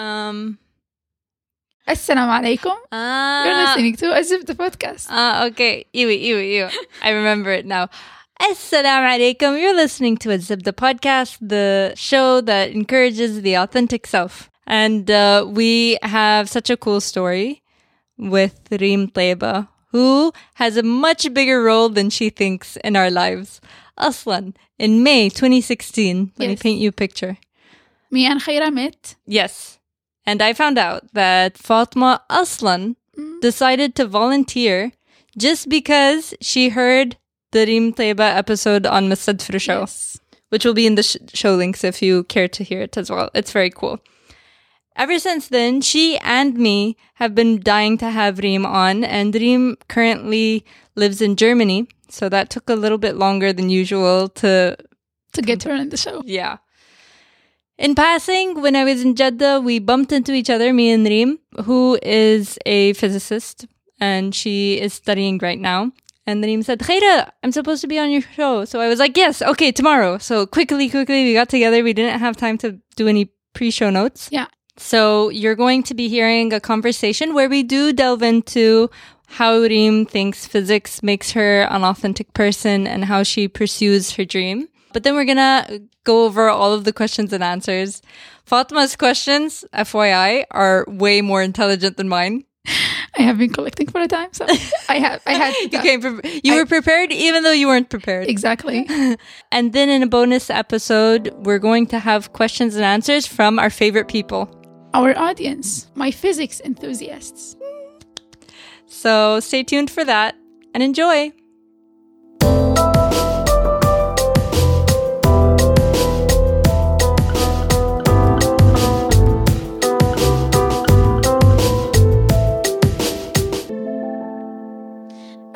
Um. Assalamu alaikum. Ah. You're listening to Azib the podcast. Ah, okay. Iwi, iwi, iwi. I remember it now. Assalamu alaikum. You're listening to a the podcast, the show that encourages the authentic self. And uh, we have such a cool story with Reem Taiba, who has a much bigger role than she thinks in our lives. Aslan, in May 2016, let me paint you a picture. Me and Khaira met. Yes. And I found out that Fatma Aslan mm. decided to volunteer just because she heard the Reem Taiba episode on Mustadfir show, Yes. which will be in the sh- show links if you care to hear it as well. It's very cool. Ever since then, she and me have been dying to have Reem on, and Reem currently lives in Germany. So that took a little bit longer than usual to To get her in the show. yeah. In passing, when I was in Jeddah, we bumped into each other, me and Reem, who is a physicist and she is studying right now. And Reem said, Khaira, I'm supposed to be on your show. So I was like, yes, okay, tomorrow. So quickly, quickly, we got together. We didn't have time to do any pre show notes. Yeah. So you're going to be hearing a conversation where we do delve into how Reem thinks physics makes her an authentic person and how she pursues her dream. But then we're gonna go over all of the questions and answers. Fatma's questions, FYI, are way more intelligent than mine. I have been collecting for a time, so I have. I had. You came pre- you were prepared even though you weren't prepared. exactly. And then in a bonus episode, we're going to have questions and answers from our favorite people. Our audience, my physics enthusiasts. So stay tuned for that and enjoy.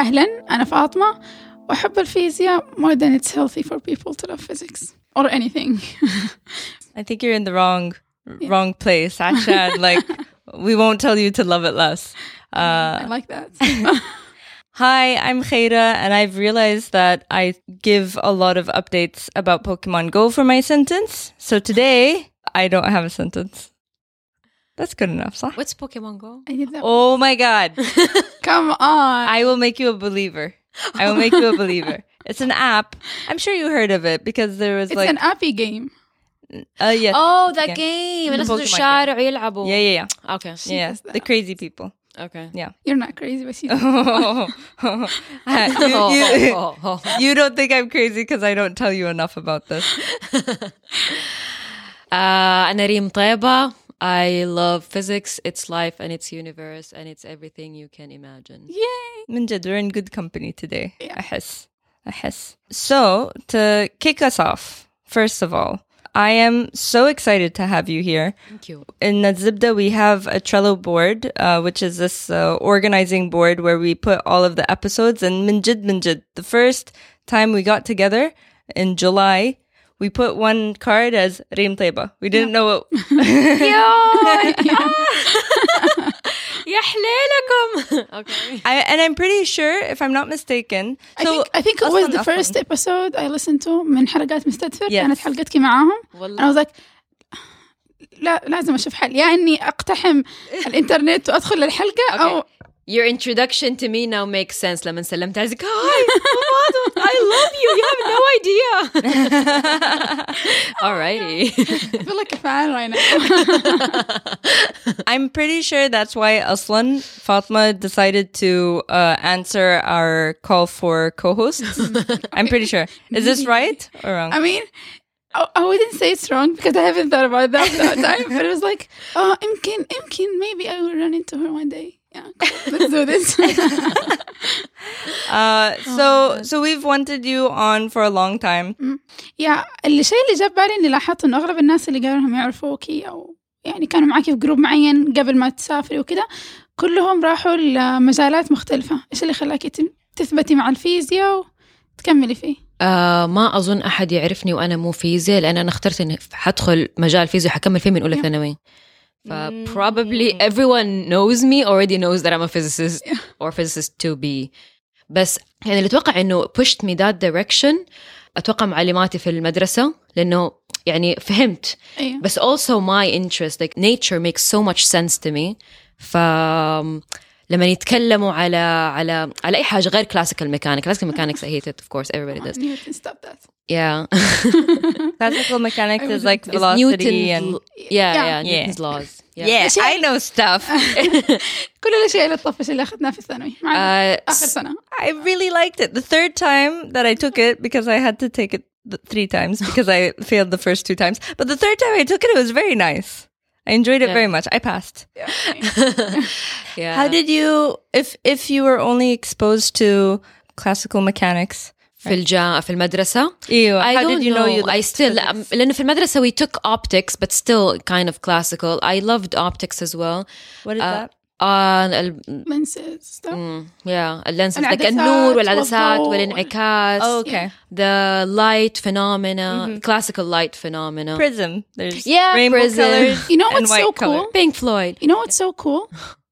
أهلا أنا فاطمة وأحب الفيزياء more than it's healthy for people to love physics or anything. I think you're in the wrong wrong place, Asha. like we won't tell you to love it less. Uh, I like that. Hi, I'm Khaira, and I've realized that I give a lot of updates about Pokemon Go for my sentence. So today, I don't have a sentence. That's good enough, صح? What's Pokemon Go? I did that. Oh my god. Come on. I will make you a believer. I will make you a believer. It's an app. I'm sure you heard of it because there was it's like an appy game. uh yeah. Oh, that Yeah. game. The الناس Pokemon في الشارع ويلعبوا. Yeah, yeah, yeah. Okay. Yeah, does that. the crazy people. Okay. You're not crazy, but you you, you, you don't think I'm crazy because I don't tell you enough about this. Uh, أنا ريم طيبة. I love physics, its life, and its universe, and it's everything you can imagine. Yay! Minjad, we're in good company today. Yeah. I guess. I guess. So, to kick us off, first of all, I am so excited to have you here. Thank you. In Nadzibda, we have a Trello board, uh, which is this uh, organizing board where we put all of the episodes. And Minjid Minjid, the first time we got together in July, we put one card as Reem Taiba. We didn't yeah. know what. يا okay I, and I'm pretty sure if I'm not mistaken so I think, I think it was the first episode I listened to من حلقات مستدفر yes. كانت حلقتك معاهم والله. I was like لا لازم اشوف حل يا اني اقتحم الانترنت وادخل الحلقه او Your introduction to me now makes sense لما سلمت عليك Hi, Fadwa, I love you. You have no idea. Alrighty. I feel like a fan right now I'm pretty sure that's why Aslan Fatma decided to uh, answer our call for co-hosts. I'm pretty sure. Is this right or wrong? I mean I, I wouldn't say it's wrong because I haven't thought about that that time but it was like oh يمكن يمكن maybe I will run into her one day Yeah. Let's do this Uh, so so we've wanted you on for a long time. يا الشيء اللي جاب بالي إني لاحظت انه أغلب الناس اللي قالوا يعرفوكي أو يعني كانوا معاكي في جروب معين قبل ما تسافري وكده كلهم راحوا لمجالات مختلفة. إيش اللي خلاكي تثبتي مع الفيزياء وتكملي فيه؟ آه ما أظن أحد يعرفني وأنا مو فيزياء لأن أنا اخترت إني حدخل مجال فيزياء حكمل فيه من أولى Yeah. ثانوي. ف probably everyone knows me already knows that I'm a physicist or physicist to be. بس يعني اللي أتوقع إنه pushed me that direction أتوقع معلماتي في المدرسة لأنه يعني فهمت أيوة. بس also my interest like nature makes so much sense to me ف لما يتكلموا على على على اي حاجه غير كلاسيكال ميكانيك كلاسيكال ميكانكس I hate it of course everybody does Newton, stop that. yeah Classical mechanics is like It's velocity Newton's and l- yeah yeah, Yeah. Newton's laws yeah, yeah, I know stuff. كل الاشياء اللي الطفش اللي اخذناها في الثانوي مع Uh, اخر سنه I really liked it. The third time that I took it, because I had to take it th- three times because I failed the first two times. But the third time I took it, it was very nice. I enjoyed it Yeah. very much. I passed. yeah How did you, if if you were only exposed to classical mechanics? في الجامعة في المدرسة Ew, I how don't did you know, you I liked still physics? um, لأنه في المدرسة we took optics but still kind of classical I loved optics as well What is uh, that? آه اللنسز يا اللنسز لك النور والعدسات والانعكاس أوكي ذا لايت فينومينا كلاسيكال لايت فينومينا بريزم يا بريزم you know what's so cool? pink floyd. You know what's so cool?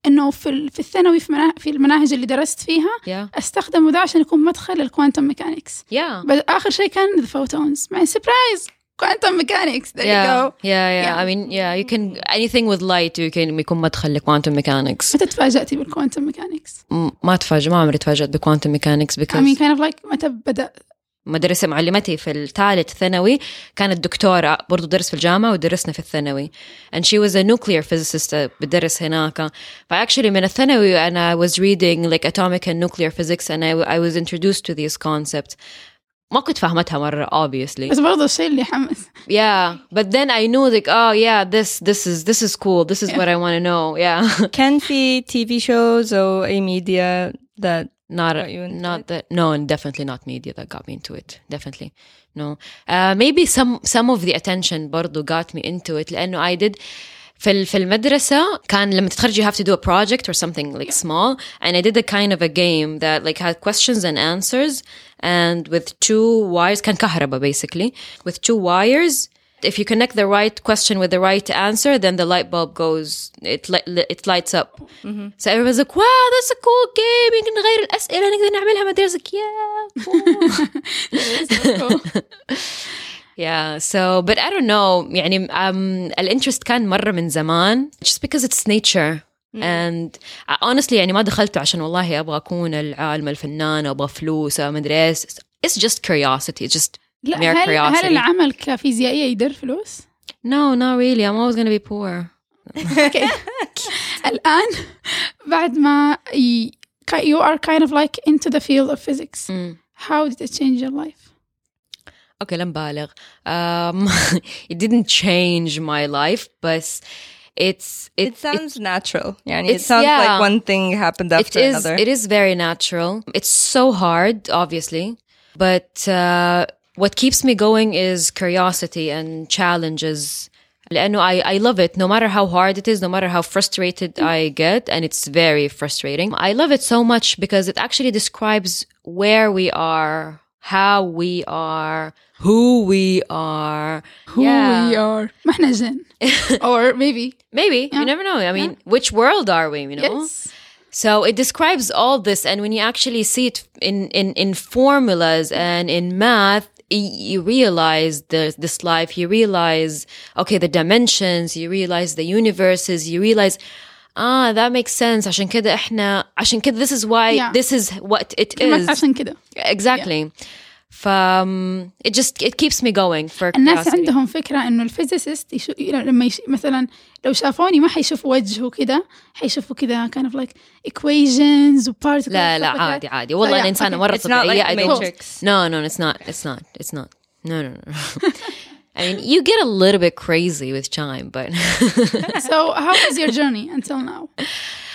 إنه في في الثانوي في مناهج في المناهج اللي درست فيها yeah. استخدموا ده عشان يكون مدخل الكوانتم ميكانكس yeah. آخر شيء كان الفوتونز مع سبرايز كوانتم ميكانكس there yeah you go yeah yeah Yeah. I mean yeah you can anything with light you can يكون مدخل لكوانتم ميكانكس متى تفاجأتي بالكوانتم ميكانكس؟ ما تفاجئ ما عمري تفاجأت بكوانتم ميكانكس I because mean kind of like متى بدأ مدرسة معلمتي في الثالث ثانوي كانت دكتورة برضو درس في الجامعة ودرسنا في الثانوي and she was a nuclear physicist بدرس هناك فاكشلي من الثانوي أنا was reading like atomic and nuclear physics and I, I was introduced to these concepts ما كنت فاهمتها مرة obviously بس برضه الشيء اللي حمس yeah but then I knew like oh yeah this this is this is cool this is what I want to know yeah Can see TV shows or a media that not Got you into not it? that no and definitely not media that got me into it definitely no uh, maybe some some of the attention برضو got me into it لأنه I did في ال- في المدرسة كان لما تتخرج you have to do a project or something like small and I did a kind of a game that like had questions and answers and with two wires كان كهرباء basically with two wires if you connect the right question with the right answer then the light bulb goes it li- li- it lights up so everyone's like wow that's a cool game يمكن نغير الأسئلة نقدر نعملها ما أدري I was like yeah cool. Yeah, so but I don't know يعني um, الانترست كان مرة من زمان just because it's nature and honestly يعني ما دخلته عشان والله أبغى أكون العالمة الفنانة أبغى فلوس أو ما أدري إيش it's just curiosity it's just لا mere هل, هل curiosity العمل كفيزيائية يدر فلوس؟ no not really I'm always gonna be poor اوكي الآن بعد ما ي- you are kind of like into the field of physics Mm. how did it change your life? Okay, لا نبالغ um, it didn't change my life but it's it, it sounds natural. Yeah, it it's- sounds yeah. like one thing happened it after is another. it is very natural it's so hard obviously but uh, what keeps me going is curiosity and challenges لأنه I, I love it no matter how hard it is no matter how frustrated I get and it's very frustrating I love it so much because it actually describes where we are how we are who we are Who Yeah. we are ما احنا جن or maybe maybe Yeah. you never know I mean which world are we you know yes So it describes all this, and when you actually see it in in, in formulas and in math, y- you realize the, this life. You realize, okay, the dimensions. You realize the universes. You realize, ah, that makes sense. عشان كده إحنا عشان كده this is why Yeah. this is what it كلمة is. عشان كده Exactly. ف um, it just it keeps me going for الناس curiosity. عندهم فكرة إنه الفيزيست يشو... لما يش... مثلا لو شافوني ما حيشوفوا وجهه كده حيشوفوا كده kind of like equations و particles لا لا stuff like that. عادي عادي والله So, أنا yeah, إنسانة okay. مرة It's not طبيعية like I the don't- Matrix. No, no, it's not. It's not. It's not. No, no, no. I mean, you get a little bit crazy with chime, but So how was your journey until now?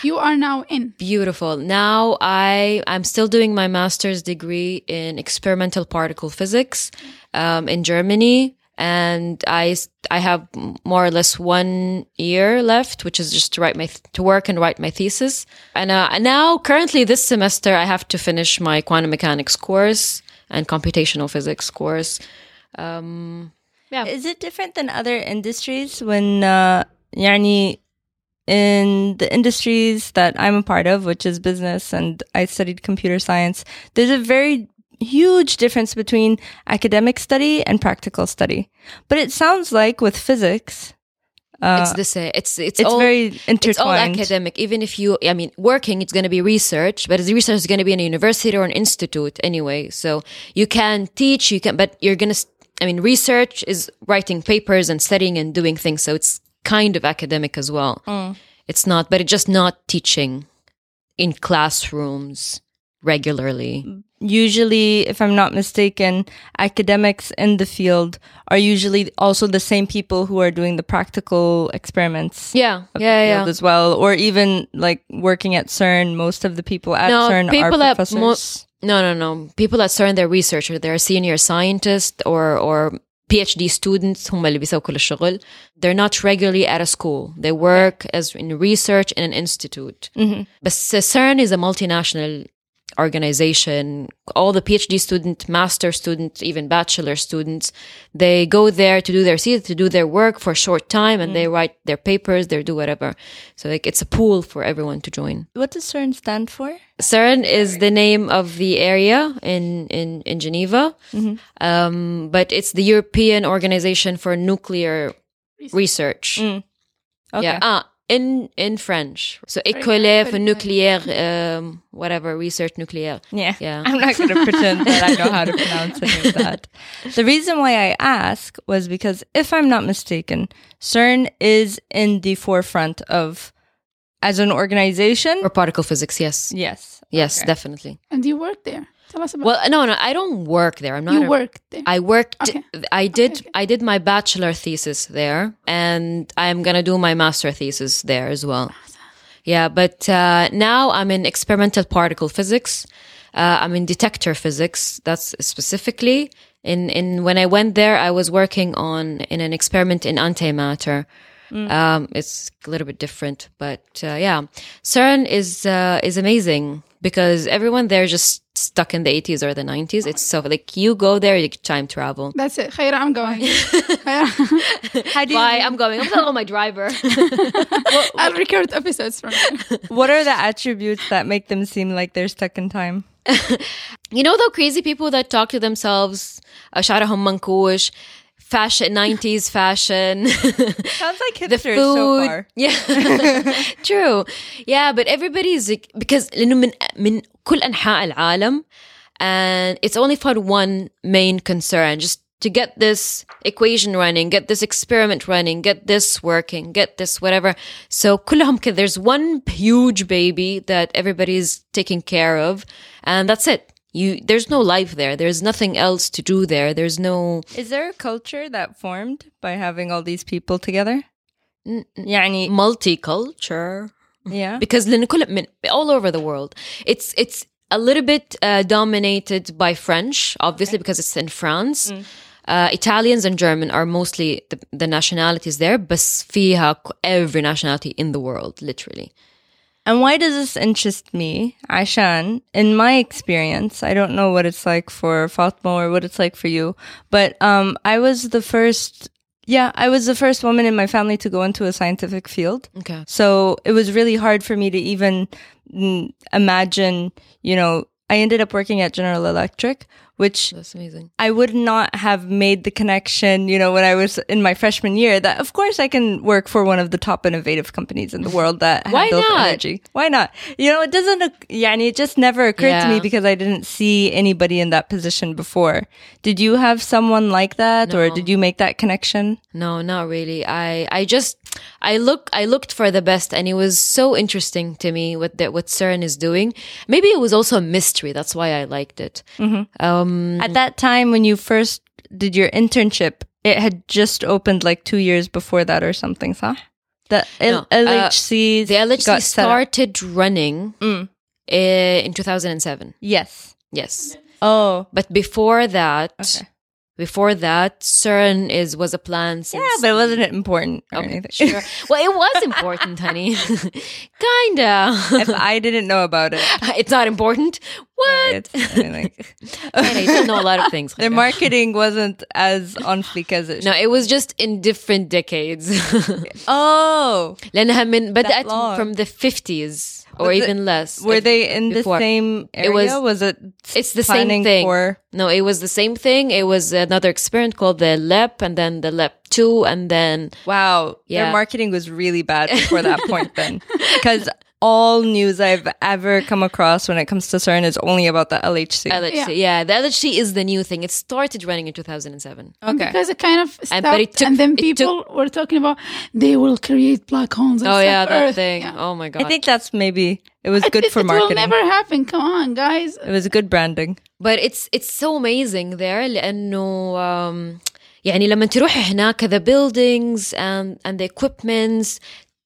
You are now in. beautiful. Now I I'm still doing my master's degree in experimental particle physics um, in Germany, and I I have more or less one year left, which is just to write my to work and write my thesis. And uh, now, currently, this semester, I have to finish my quantum mechanics course and computational physics course. Um, yeah. Is it different than other industries when uh, yani in the industries that I'm a part of, which is business and I studied computer science, there's a very huge difference between academic study and practical study. But it sounds like with physics, uh, it's the same. It's it's, it's all, very intertwined. It's all academic. Even if you, I mean, working, it's going to be research, but the research is going to be in a university or an institute anyway. So you can teach, you can, but you're going to I mean, research is writing papers and studying and doing things. So it's kind of academic as well. Mm. It's not, but it's just not teaching in classrooms regularly. usually, if I'm not mistaken, academics in the field are usually also the same people who are doing the practical experiments. Yeah, yeah, yeah. as well, or even like working at CERN. Most of the people at No, CERN people are at professors. mo- No, no, no. People that CERN, they're researchers. They're senior scientists or or PhD students هم اللي بيسووا كل الشغل. They're not regularly at a school. They work as in research in an institute. Mhm. But CERN is a multinational organization. All the PhD student, master student even bachelor students, they go there to do their to do their work for a short time, and they write their papers. They do whatever. So like it's a pool for everyone to join. What does CERN stand for? CERN is the name of the area in in in Geneva, um, but it's the European Organization for Nuclear Research. Mm. Okay. Yeah, ah, in in French. So école good, for very nucléaire, um, whatever research nucléaire. Yeah. Yeah. I'm not going to pretend that I know how to pronounce any of that. The reason why I ask was because if I'm not mistaken, CERN is in the forefront of, as an organization. Or particle physics. Yes, yes. yes, Okay. definitely. And you work there. Tell us about Well, no, no, I don't work there. I'm not. you a- worked there. I worked. Okay. I did. okay. I did my bachelor thesis there, and I'm gonna do my master thesis there as well. Yeah, but uh, now I'm in experimental particle physics. Uh, I'm in detector physics. That's specifically in in when I went there, I was working on in an experiment in antimatter. Um, it's a little bit different, but uh, yeah, CERN is uh, is amazing because everyone there just stuck in the 80s or the 90s. It's so like you go there, you time travel. That's it. Khaira, I'm going. How do you I'm going. I'm telling my driver. well, I'll record episodes from. What are the attributes that make them seem like they're stuck in time? you know the crazy people that talk to themselves, fashion 90s fashion Sounds like the hipsters food so far. yeah true yeah but everybody's like, because لأنه من من كل أنحاء العالم and it's only for one main concern just to get this equation running get this experiment running get this working get this whatever so كلهم كده there's one huge baby that everybody's taking care of and that's it you there's no life there there's nothing else to do there there's no Is there a culture that formed by having all these people together? n- يعني, multicultural yeah. because لأن كل من all over the world it's it's a little bit uh, dominated by French obviously because it's in France uh, Italians and German are mostly the, the nationalities there بس فيها ك- every nationality in the world literally And why does this interest me? Aishan, in my experience, I don't know what it's like for Fatma or what it's like for you, but um, I was the first, yeah, I was the first woman in my family to go into a scientific field. okay So it was really hard for me to even mm, imagine, you know, I ended up working at General Electric, which that's amazing I would not have made the connection, you know, when I was in my freshman year that of course I can work for one of the top innovative companies in the world that Why not? energy. Why not? You know, it doesn't, yeah, and it just never occurred to me because I didn't see anybody in that position before. Did you have someone like that or did you make that connection? No, not really. I I just I look I looked for the best and it was so interesting to me what that what CERN is doing. Maybe it was also a mystery. That's why I liked it. Um At that time when you first did your internship, it had just opened like two years before that or something, huh? The L- No, uh, LHC, the LHC started running Mm. uh, in 2007. Yes. Yes. Oh, But before that, Okay. before that, CERN is was a plan since yeah, but it wasn't it important or Okay, anything. sure. well, it was important, honey. Kinda. if I didn't know about it, it's not important What? I mean, like, Hey, you don't know a lot of things. their marketing wasn't as on fleek as it. No, it was just in different decades. Oh, لأنها من بدأت long. from the 50s or Was it- even less. were Like, they in before. the same area? It was- was it? It's the same planning thing. For, No, it was the same thing. It was another experiment called the LEP and then the LEP 2 and then wow, Yeah. their marketing was really bad before that point. Then, because all news I've ever come across when it comes to CERN is only about the LHC. LHC. Yeah. the LHC is the new thing. It started running in 2007. And okay. Because it kind of stopped, And- and, but it took- then it people were talking about they will create black holes. and Oh, yeah, stuff, that Earth. thing. Yeah. Oh, my God. I think that's maybe it was good it, for it marketing. will never happen. Come on, guys. it was good branding. but it's it's so amazing there لأنه um, يعني لما تروح هناك the buildings and and the equipments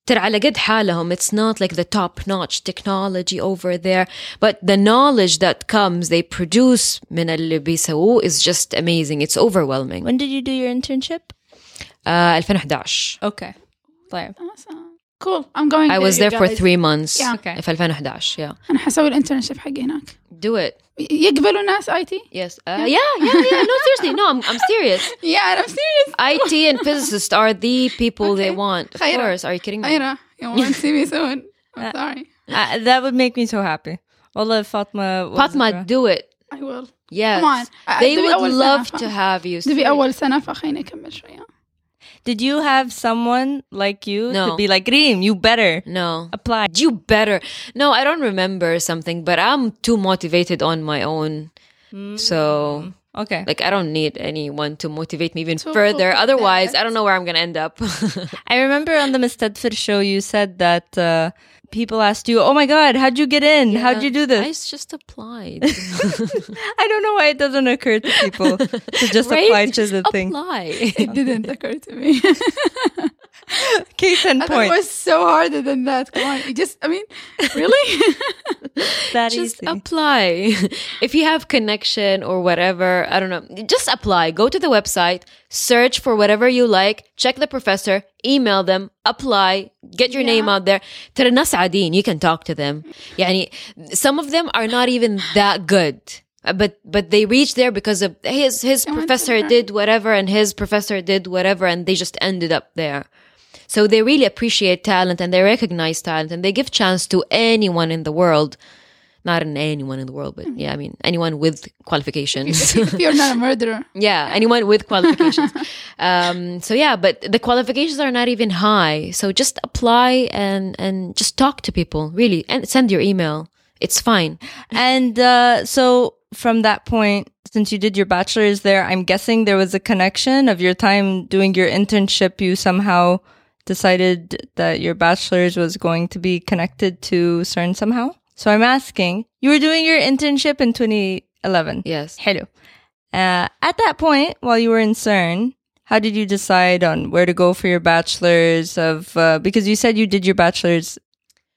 ترى على قد حالهم it's not like the top notch technology over there but the knowledge that comes they produce من اللي بيسووه is just amazing it's overwhelming When did you do your internship? uh, 2011 Okay. طيب. Awesome. Cool. I'm going I was you there for guys. three months Yeah. Okay. في 2011 yeah أنا حسوي الانترنشيب حقي هناك do it يقبلوا ناس اي تي؟ yes uh, yeah yeah yeah no seriously no I'm, I'm serious Yeah, I'm serious. IT and physicists are the people they Okay. want. Of خيرة. course. Are you kidding me? Ira, you won't see me soon. I'm sorry. Uh, that would make me so happy. Wallah, Fatma. was- Fatma, do it. I will. Yes. Come on. Uh, They تبي would أول سنة love ف- to have you. تبي أول سنة فخليني أكمل شوية. Did you have someone like you No. to be like, Reem, you better No. apply? You better. No, I don't remember something, but I'm too motivated on my own. Hmm. So, Okay. like, I don't need anyone to motivate me even So further. Otherwise, I don't know where I'm going to end up. I remember on the Mustadfir show, you said that uh, people asked you, oh my God, how'd you get in? How'd you do this?" I just applied. I don't know why it doesn't occur to people to just Right? apply to Just the thing. apply. It didn't occur to me. Case in I thought it point. was so harder than that. Come on. You just, I mean, really? that just easy. apply if you have connection or whatever i don't know just apply go to the website search for whatever you like check the professor email them apply get your name Yeah. out there ترى الناس عاديين you can talk to them يعني some of them are not even that good Uh, but but they reach there because of his his went to professor her. did whatever and his professor did whatever and they just ended up there so they really appreciate talent and they recognize talent and they give chance to anyone in the world. Not in anyone in the world, but yeah, I mean anyone with qualifications. if you're not a murderer. yeah, anyone with qualifications. um, so yeah, but the qualifications are not even high. So just apply and and just talk to people, really, and send your email. It's fine. And uh, so from that point, since you did your bachelor's there, I'm guessing there was a connection of your time doing your internship. You somehow decided that your bachelor's was going to be connected to CERN somehow. So I'm asking, you were doing your internship in 2011. Yes. Hello. Uh, at that point, while you were in CERN, how did you decide on where to go for your bachelor's of, uh, because you said you did your bachelor's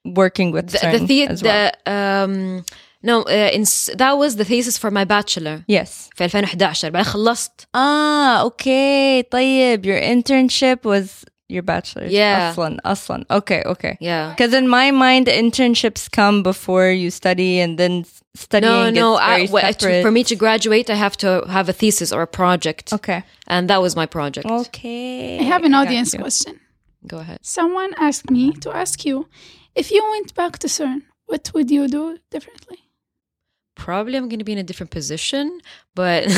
working with The, CERN the, the, as well. the um, no, uh, in, s- that was the thesis for my bachelor. yes. في 2011 بعدين خلصت. Ah, okay. طيب, your internship was your bachelor's. Yeah. Aslan, aslan. Okay, okay. Yeah. Because in my mind, internships come before you study and then studying No, gets no. very I, well, separate. for me to graduate, I have to have a thesis or a project, Okay. and that was my project. Okay. I have an audience question. Go ahead. Someone asked me to ask you if you went back to CERN, what would you do differently? Probably I'm going to be in a different position, but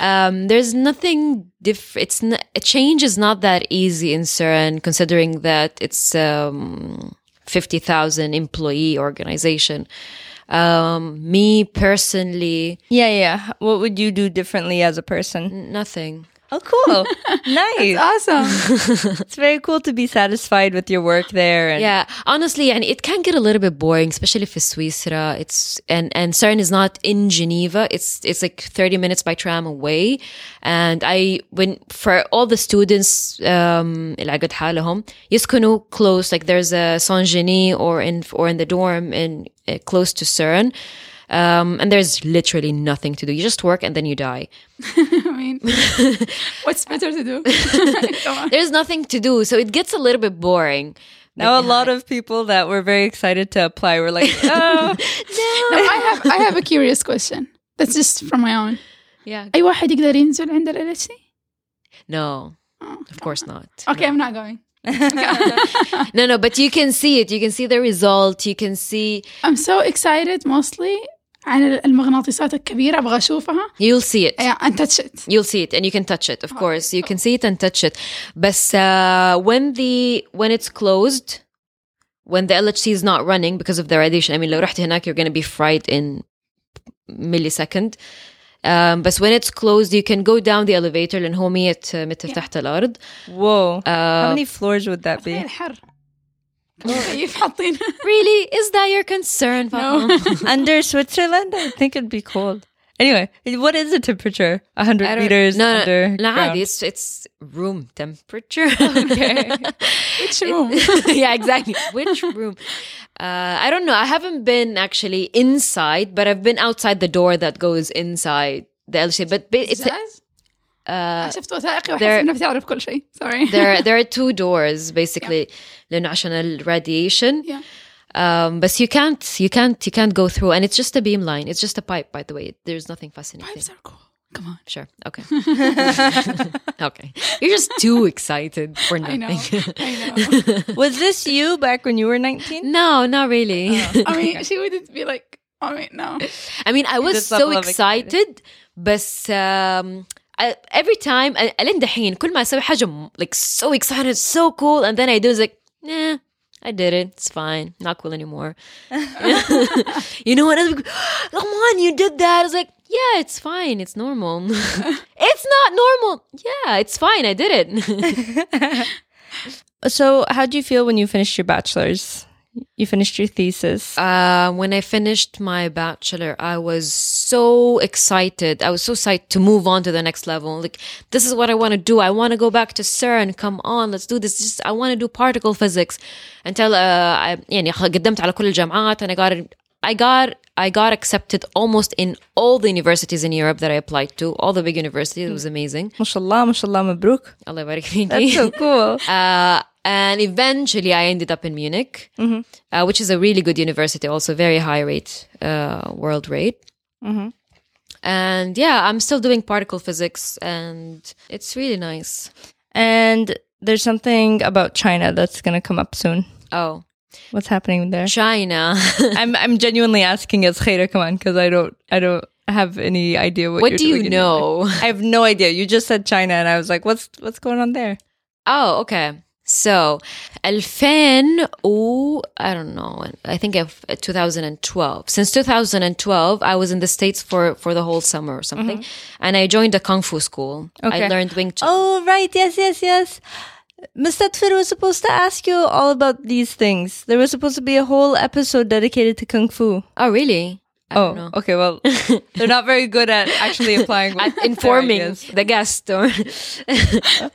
um, there's nothing different. It's n- a change is not that easy in CERN, considering that it's um, fifty thousand employee organization. Um, me personally, Yeah, yeah. What would you do differently as a person? nothing. Oh, cool. nice. Awesome. It's very cool to be satisfied with your work there. And Yeah, honestly, and it can get a little bit boring, especially for Switzerland. It's and and CERN is not in Geneva. It's it's like thirty minutes by tram away. And I when for all the students um اللي قد حالهم يسكنوا close, like there's a Saint Genis or in or in the dorm in uh, close to CERN. Um, and there's literally nothing to do. You just work and then you die. I mean, what's better to do? Come on. There's nothing to do, so it gets a little bit boring. Now a lot of people that were very excited to apply were like, oh, No, I have I have a curious question. That's just from my own. yeah أي واحد يقدر ينزل عند ال LHC? no Oh, of course not Okay, I'm not going. no no but you can see it you can see the result you can see I'm so excited mostly عن المغناطيسات الكبيرة أبغى أشوفها. you'll see it Yeah, and touch it. You'll see it and you can touch it, of course. You can see it and touch it. But uh, when the when it's closed, when the LHC is not running because of the radiation, I mean, لو رحت هناك, you're going to be fried in millisecond. Um, but when it's closed, you can go down the elevator لأن هو 100 متر تحت الأرض. whoa. How Uh, many floors would that تخيل be? really? Is that your concern? No. under Switzerland, I think it'd be cold. Anyway, what is the temperature? 100 meters no, under. No, no, it's, it's room temperature. okay. Which room? It, yeah, exactly. Which room? Uh, I don't know. I haven't been actually inside, but I've been outside the door that goes inside the LHC. But it's. Yes? uh, شفت وثائقي there- وأحس نفسي أعرف كل شيء. Sorry. there there are two doors basically لأنه عشان ال radiation. Yeah. Um, but you can't you can't you can't go through, and it's just a beam line. It's just a pipe, by the way. There's nothing fascinating. Pipes are cool. Come on. Sure. Okay. okay. You're just too excited for I know. nothing. I know. Was this you back when you were 19? no, not really. I mean, she wouldn't be like, I mean, no. I mean, I was This so level of excited, بس um, I, every time ألين دحين كل ما أسوي حاجة م- like so excited, so cool, and then I do is like, nah, I did it. It's fine. Not cool anymore. you know what? I was like, Come on, you did that. I was like, yeah, it's fine. It's normal. it's not normal. Yeah, it's fine. I did it. So, how do you feel when you finished your bachelor's? You finished your thesis. Uh, when I finished my bachelor, I was so excited. I was so excited to move on to the next level. Like, this is what I want to do. I want to go back to CERN. Come on, let's do this. Just, I want to do particle physics. Until, uh, I, يعني قدمت على كل الجامعات and I got it. I got I got accepted almost in all the universities in Europe that I applied to, all the big universities. It was amazing. MashaAllah, MashaAllah, mabruk. Allah يبارك فيكي. That's so cool. Uh, and eventually I ended up in Munich, uh, which is a really good university, also very high rate, uh, world rate. And yeah, I'm still doing particle physics and it's really nice. And there's something about China that's going to come up soon. Oh, What's happening there? China. I'm I'm genuinely asking as Khaira on, because I don't I don't have any idea what. what do you know? I have no idea. You just said China, and I was like, "What's what's going on there?" Oh, okay. So, 2000 or I don't know. I think of 2012. Since 2012, I was in the states for for the whole summer or something, mm-hmm. and I joined a kung fu school. Okay. I learned Wing Chun. Oh, right. Yes, yes, yes. Mustadfir was supposed to ask you all about these things. There was supposed to be a whole episode dedicated to kung fu. Oh, really? I Oh, know. okay. Well, they're not very good at actually applying. At informing the guest or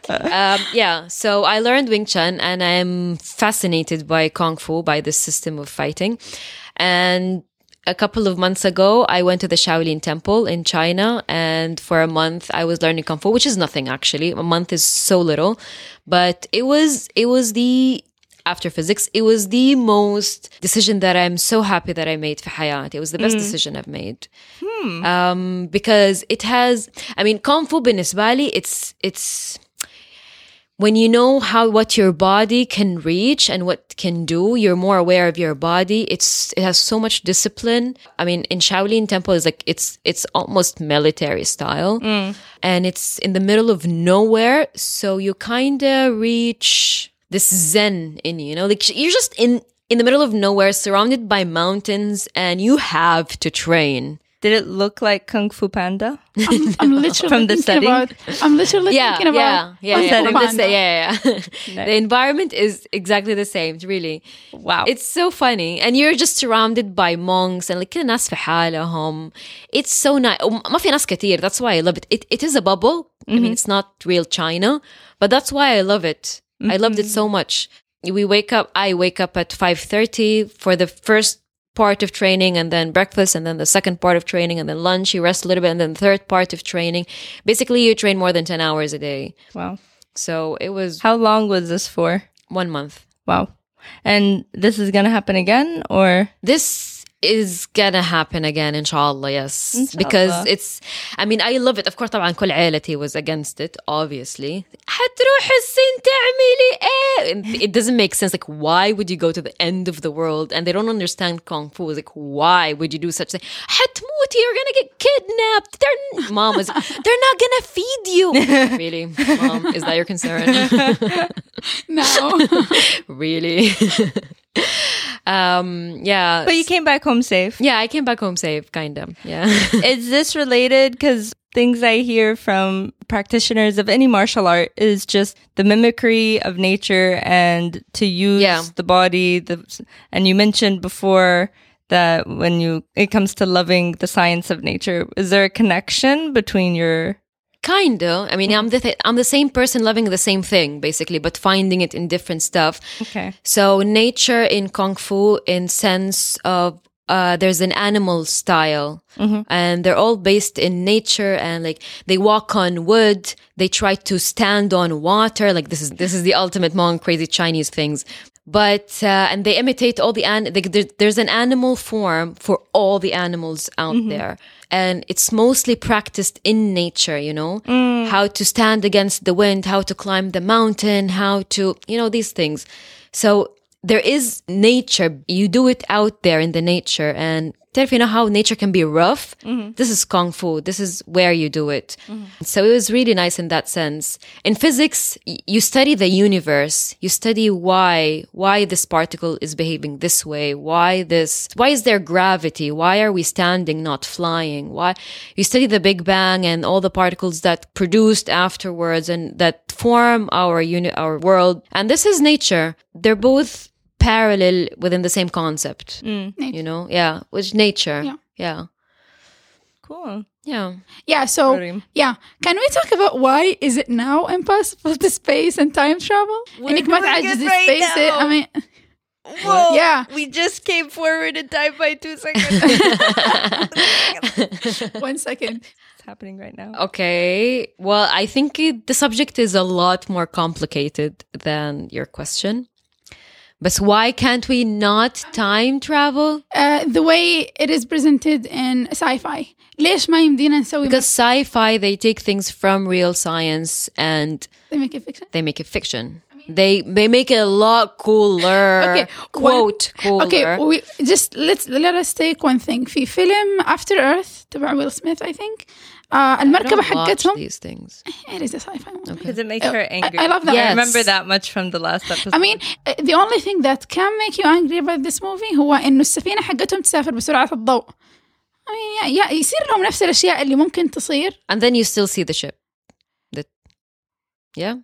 um, yeah so i learned wing chun and i'm fascinated by kung fu by the system of fighting and a couple of months ago i went to the shaolin temple in china and for a month i was learning kung fu which is nothing actually a month is so little but it was it was the after physics. It was the most decision that I'm so happy that I made for Hayat. It was the best mm. decision I've made. Hmm. Um, because it has, I mean, Kung Fu Binisbali, it's, it's, when you know how what your body can reach and what can do you're more aware of your body it's it has so much discipline i mean in shaolin temple is like it's it's almost military style mm. and it's in the middle of nowhere so you kind of reach this zen in you you know like you're just in in the middle of nowhere surrounded by mountains and you have to train Did it look like Kung Fu Panda? I'm, I'm literally From the thinking setting? about. I'm literally yeah, thinking yeah, about. yeah, Kung yeah, Fu From the Panda. sa- yeah, yeah. the environment is exactly the same. Really, Wow. it's so funny, and you're just surrounded by monks and like كل الناس في حالهم. It's so nice. ما في ناس كتير. That's why I love it. It it is a bubble. I mean, it's not real China, but that's why I love it. I loved it mm-hmm. so much. We wake up. I wake up at five thirty for the first part of training and then breakfast and then the second part of training and then lunch you rest a little bit and then the third part of training basically you train more than 10 hours a day wow. so it was How long was this for? one month. Wow. And this is gonna happen again, or This is gonna happen again inshallah yes Inshallah. because it's I mean I love it of course طبعا كل عائلتي was against it obviously حتروح الصين تعملي ايه it doesn't make sense like why would you go to the end of the world and they don't understand kung fu like why would you do such thing حتموتي you're gonna get kidnapped they're mom is they're not gonna feed you really mom is that your concern No. really Um yeah but you came back home safe. yeah I came back home safe kind of yeah is this related? Because things I hear from practitioners of any martial art is just the mimicry of nature and to use Yeah. the body. The and you mentioned before that when you it comes to loving the science of nature, is there a connection between your Kinda. I mean, I'm the th- I'm the same person loving the same thing basically, but finding it in different stuff. okay? So nature in kung fu, in sense of uh, there's an animal style, and they're all based in nature, and like they walk on wood, they try to stand on water. Like this is this is the ultimate monk crazy Chinese things. But uh, and they imitate all the an- there, there's an animal form for all the animals out there, and it's mostly practiced in nature. You know how to stand against the wind, how to climb the mountain, how to you know these things. So there is nature. You do it out there in the nature. And Terf, you know how nature can be rough? Mm-hmm. This is Kung Fu. This is where you do it. Mm-hmm. So it was really nice in that sense. In physics, you study the universe. You study why, why this particle is behaving this way. Why this, why is there gravity? Why are we standing, not flying? Why? You study the Big Bang and all the particles that produced afterwards and that form our uni- our world. And this is nature. They're both parallel within the same concept. Mm. You know, yeah, with nature. Yeah. yeah. Cool. Yeah. Yeah. So yeah, can we talk about why is it now impossible to space and time travel? We just right space now. it. I mean. Whoa, yeah. We just came forward in time by two seconds. One second it's happening right now? Okay. Well, I think it, the subject is a lot more complicated than your question. But why can't we not time travel? Uh, the way it is presented in sci-fi. ليش ما يمدينا نسوي Because sci-fi, they take things from real science and they make it fiction? they make it fiction. They they make it a lot cooler. Okay, Quote cooler. Okay, we just let's let us take one thing. في فيلم After Earth تبع ويل سميث I think uh, I المركبة don't watch حقتهم these things. it is a sci-fi movie. Because it makes Oh, her I- angry. I love that. I remember Yes. that much from the last episode. I mean uh, the only thing that can make you angry about this movie هو إنه السفينة حقتهم تسافر بسرعة الضوء. I mean, يا- يا- يصير لهم نفس الأشياء اللي ممكن تصير And then you still see the ship. That yeah.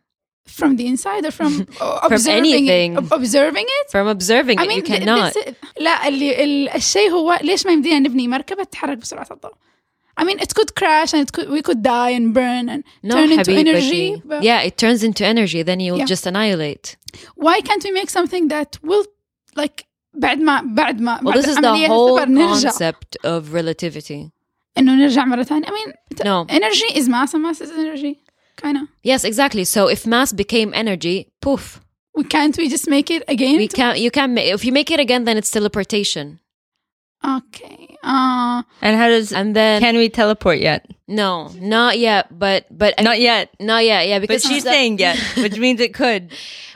from the inside or from observing anything. It, observing it. From observing I it, mean, you th- cannot. this- لا اللي ال- الشيء هو ليش ما يمدينا نبني مركبة تتحرك بسرعة الضوء. I mean, it could crash and it could, we could die and burn and No, turn into حبيبتي. energy. But Yeah, it turns into energy. Then you'll Yeah. just annihilate. why can't we make something that will like بعد ما بعد ما Well, بعد this is the العملية whole تعتبر نرجع concept of relativity. إنه نرجع مرة ثانية. I mean, t- No. energy is mass and mass is energy. Kind of. Yes, exactly. So if mass became energy, poof. We can't we just make it again? We can't. You can't. ma- If you make it again, then it's teleportation. Okay. Uh, and how does And then can we teleport yet? no, not yet. But but Not yet. not yet. Yeah, But because she's the- saying yet, which means it could.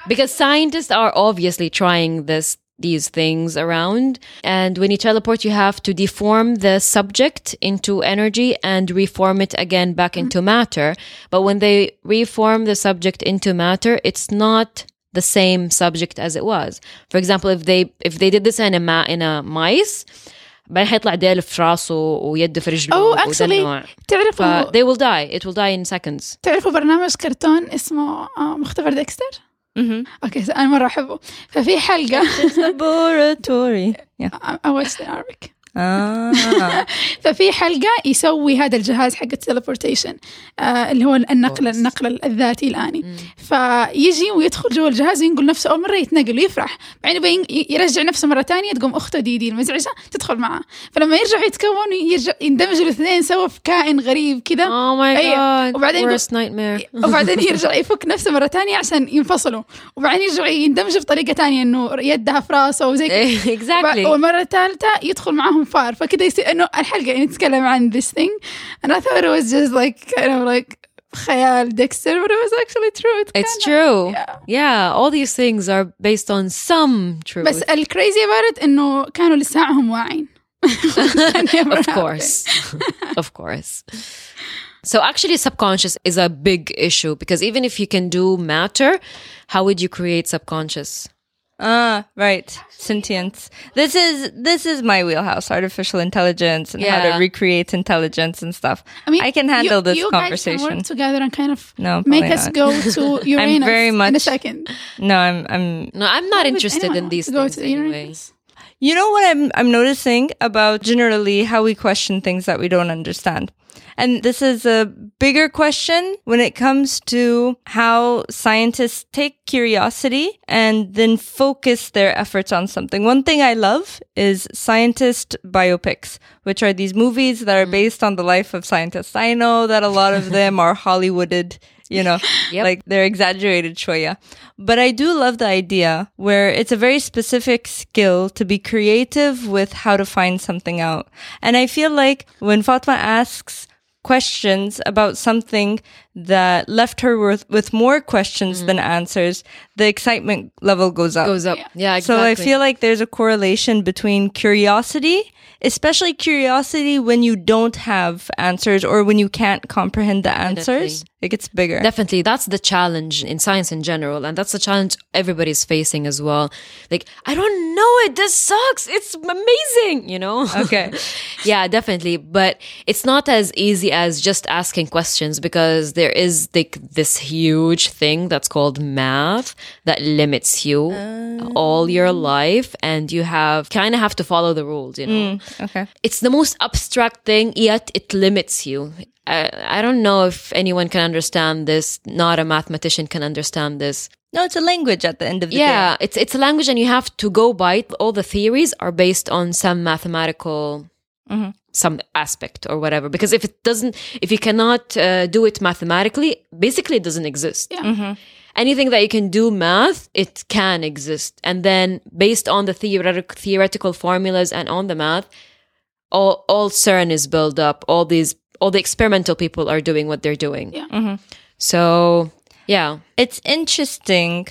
because scientists are obviously trying this these things around and when you teleport you have to deform the subject into energy and reform it again back into matter but when they reform the subject into matter it's not the same subject as it was for example if they if they did this in a ma- in a mice بعدين حيطلع ديل في راسه ويد في رجله actually, ودنه. تعرفوا ف they will die it will die in seconds تعرفوا برنامج كرتون اسمه آه، مختبر ديكستر؟ أوكي أنا مرة أحبه ففي حلقة. Yeah. I- I watched ففي حلقة يسوي هذا الجهاز حق التليبورتيشن آه اللي هو النقل النقل الذاتي الآني. فيجي ويدخل جوا الجهاز ينقل نفسه أول مرة يتنقل ويفرح. بعدين يرجع نفسه مرة ثانية تقوم أخته ديدي دي المزعجة تدخل معاه. فلما يرجع يتكون يرجع يندمج الاثنين سوا في كائن غريب كذا. Oh ماي جاد وبعدين وبعدين يرجع يفك نفسه مرة ثانية عشان ينفصلوا. وبعدين يرجع يندمج بطريقة ثانية إنه يدها في راسه وزي كذا. والمرة الثالثه يدخل معاهم فار فكذا يصير انه الحلقة يعني تتكلم عن this thing and I thought it was just like kind of like خيال Dexter but it was actually true It's It's kinda- true. Yeah. Yeah, all these things are based on some truth. بس الكريزي about it انه كانوا لساعهم واعين of course. of course. So actually subconscious is a big issue because even if you can do matter, how would you create subconscious? Ah, right. Sentience. This is this is my wheelhouse, artificial intelligence and how to recreate intelligence and stuff. I mean I can handle you, this you conversation. guys can work together and kind of No, make probably us not. go to Uranus very much in a much- second No, I'm I'm No, I'm not interested in these go things to anyway. You know what I'm I'm noticing about generally how we question things that we don't understand. And this is a bigger question when it comes to how scientists take curiosity and then focus their efforts on something. One thing I love is scientist biopics, which are these movies that are mm. based on the life of scientists. I know that a lot of them are Hollywooded, you know, Yep. like they're exaggerated shoya. But I do love the idea where it's a very specific skill to be creative with how to find something out. And I feel like when Fatma asks questions about something that left her with, with more questions than mm-hmm. answers, the excitement level goes up. Goes up. Yeah, exactly. So I feel like there's a correlation between curiosity, especially curiosity when you don't have answers or when you can't comprehend the answers. It gets bigger. Definitely, that's the challenge in science in general, and that's the challenge everybody's facing as well. Like, I don't know it. This sucks. It's amazing, you know. Okay. yeah, definitely, but it's not as easy as just asking questions because there is like this huge thing that's called math that limits you oh. all your life, and you have kind of have to follow the rules, you know mm, okay. it's the most abstract thing, yet it limits you. I, I don't know if anyone can understand this. Not a mathematician can understand this. No, it's a language at the end of the Yeah, day. it's it's a language, and you have to go by it. All the theories are based on some mathematical. Mm-hmm. Some aspect or whatever, because if it doesn't, if you cannot uh, do it mathematically, basically it doesn't exist. Yeah. Anything that you can do math, it can exist, and then based on the theoretic, theoretical formulas and on the math, all all CERN is built up. All these, all the experimental people are doing what they're doing. Yeah. So yeah, It's interesting.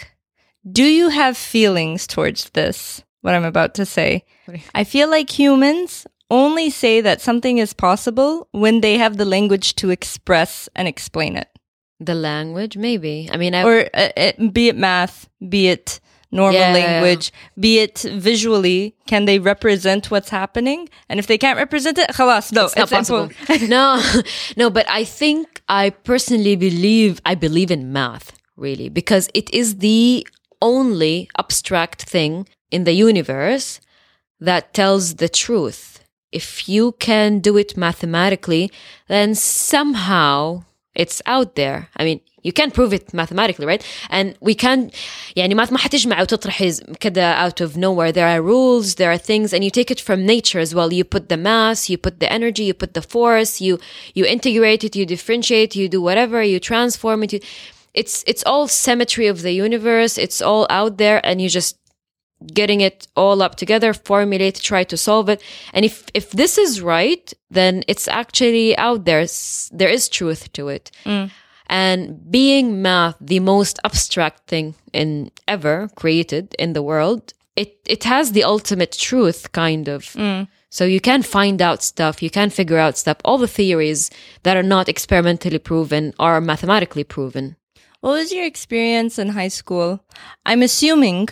Do you have feelings towards this? What I'm about to say. I feel like humans only say that something is possible when they have the language to express and explain it. the language maybe. I mean, I, Or uh, uh, be it math, be it normal Yeah, yeah, yeah. language, be it visually, can they represent what's happening? And if they can't represent it, khalas, no, it's not possible. no, no, but I think I personally believe I believe in math really because it is the only abstract thing in the universe that tells the truth If you can do it mathematically, then somehow it's out there. I mean, you can prove it mathematically, right? And we can, يعني math ما حتجمع وتطرح كده out of nowhere. There are rules, there are things, and you take it from nature as well. You put the mass, you put the energy, you put the force, you you integrate it, you differentiate, you do whatever, you transform it. You, it's it's all symmetry of the universe. It's all out there, and you just getting it all up together, formulate, try to solve it. And if if this is right, then it's actually out there. There is truth to it. Mm. And being math, the most abstract thing in ever created in the world, it it has the ultimate truth, kind of. Mm. So you can find out stuff, you can figure out stuff. All the theories that are not experimentally proven are mathematically proven. What was your experience in high school? I'm assuming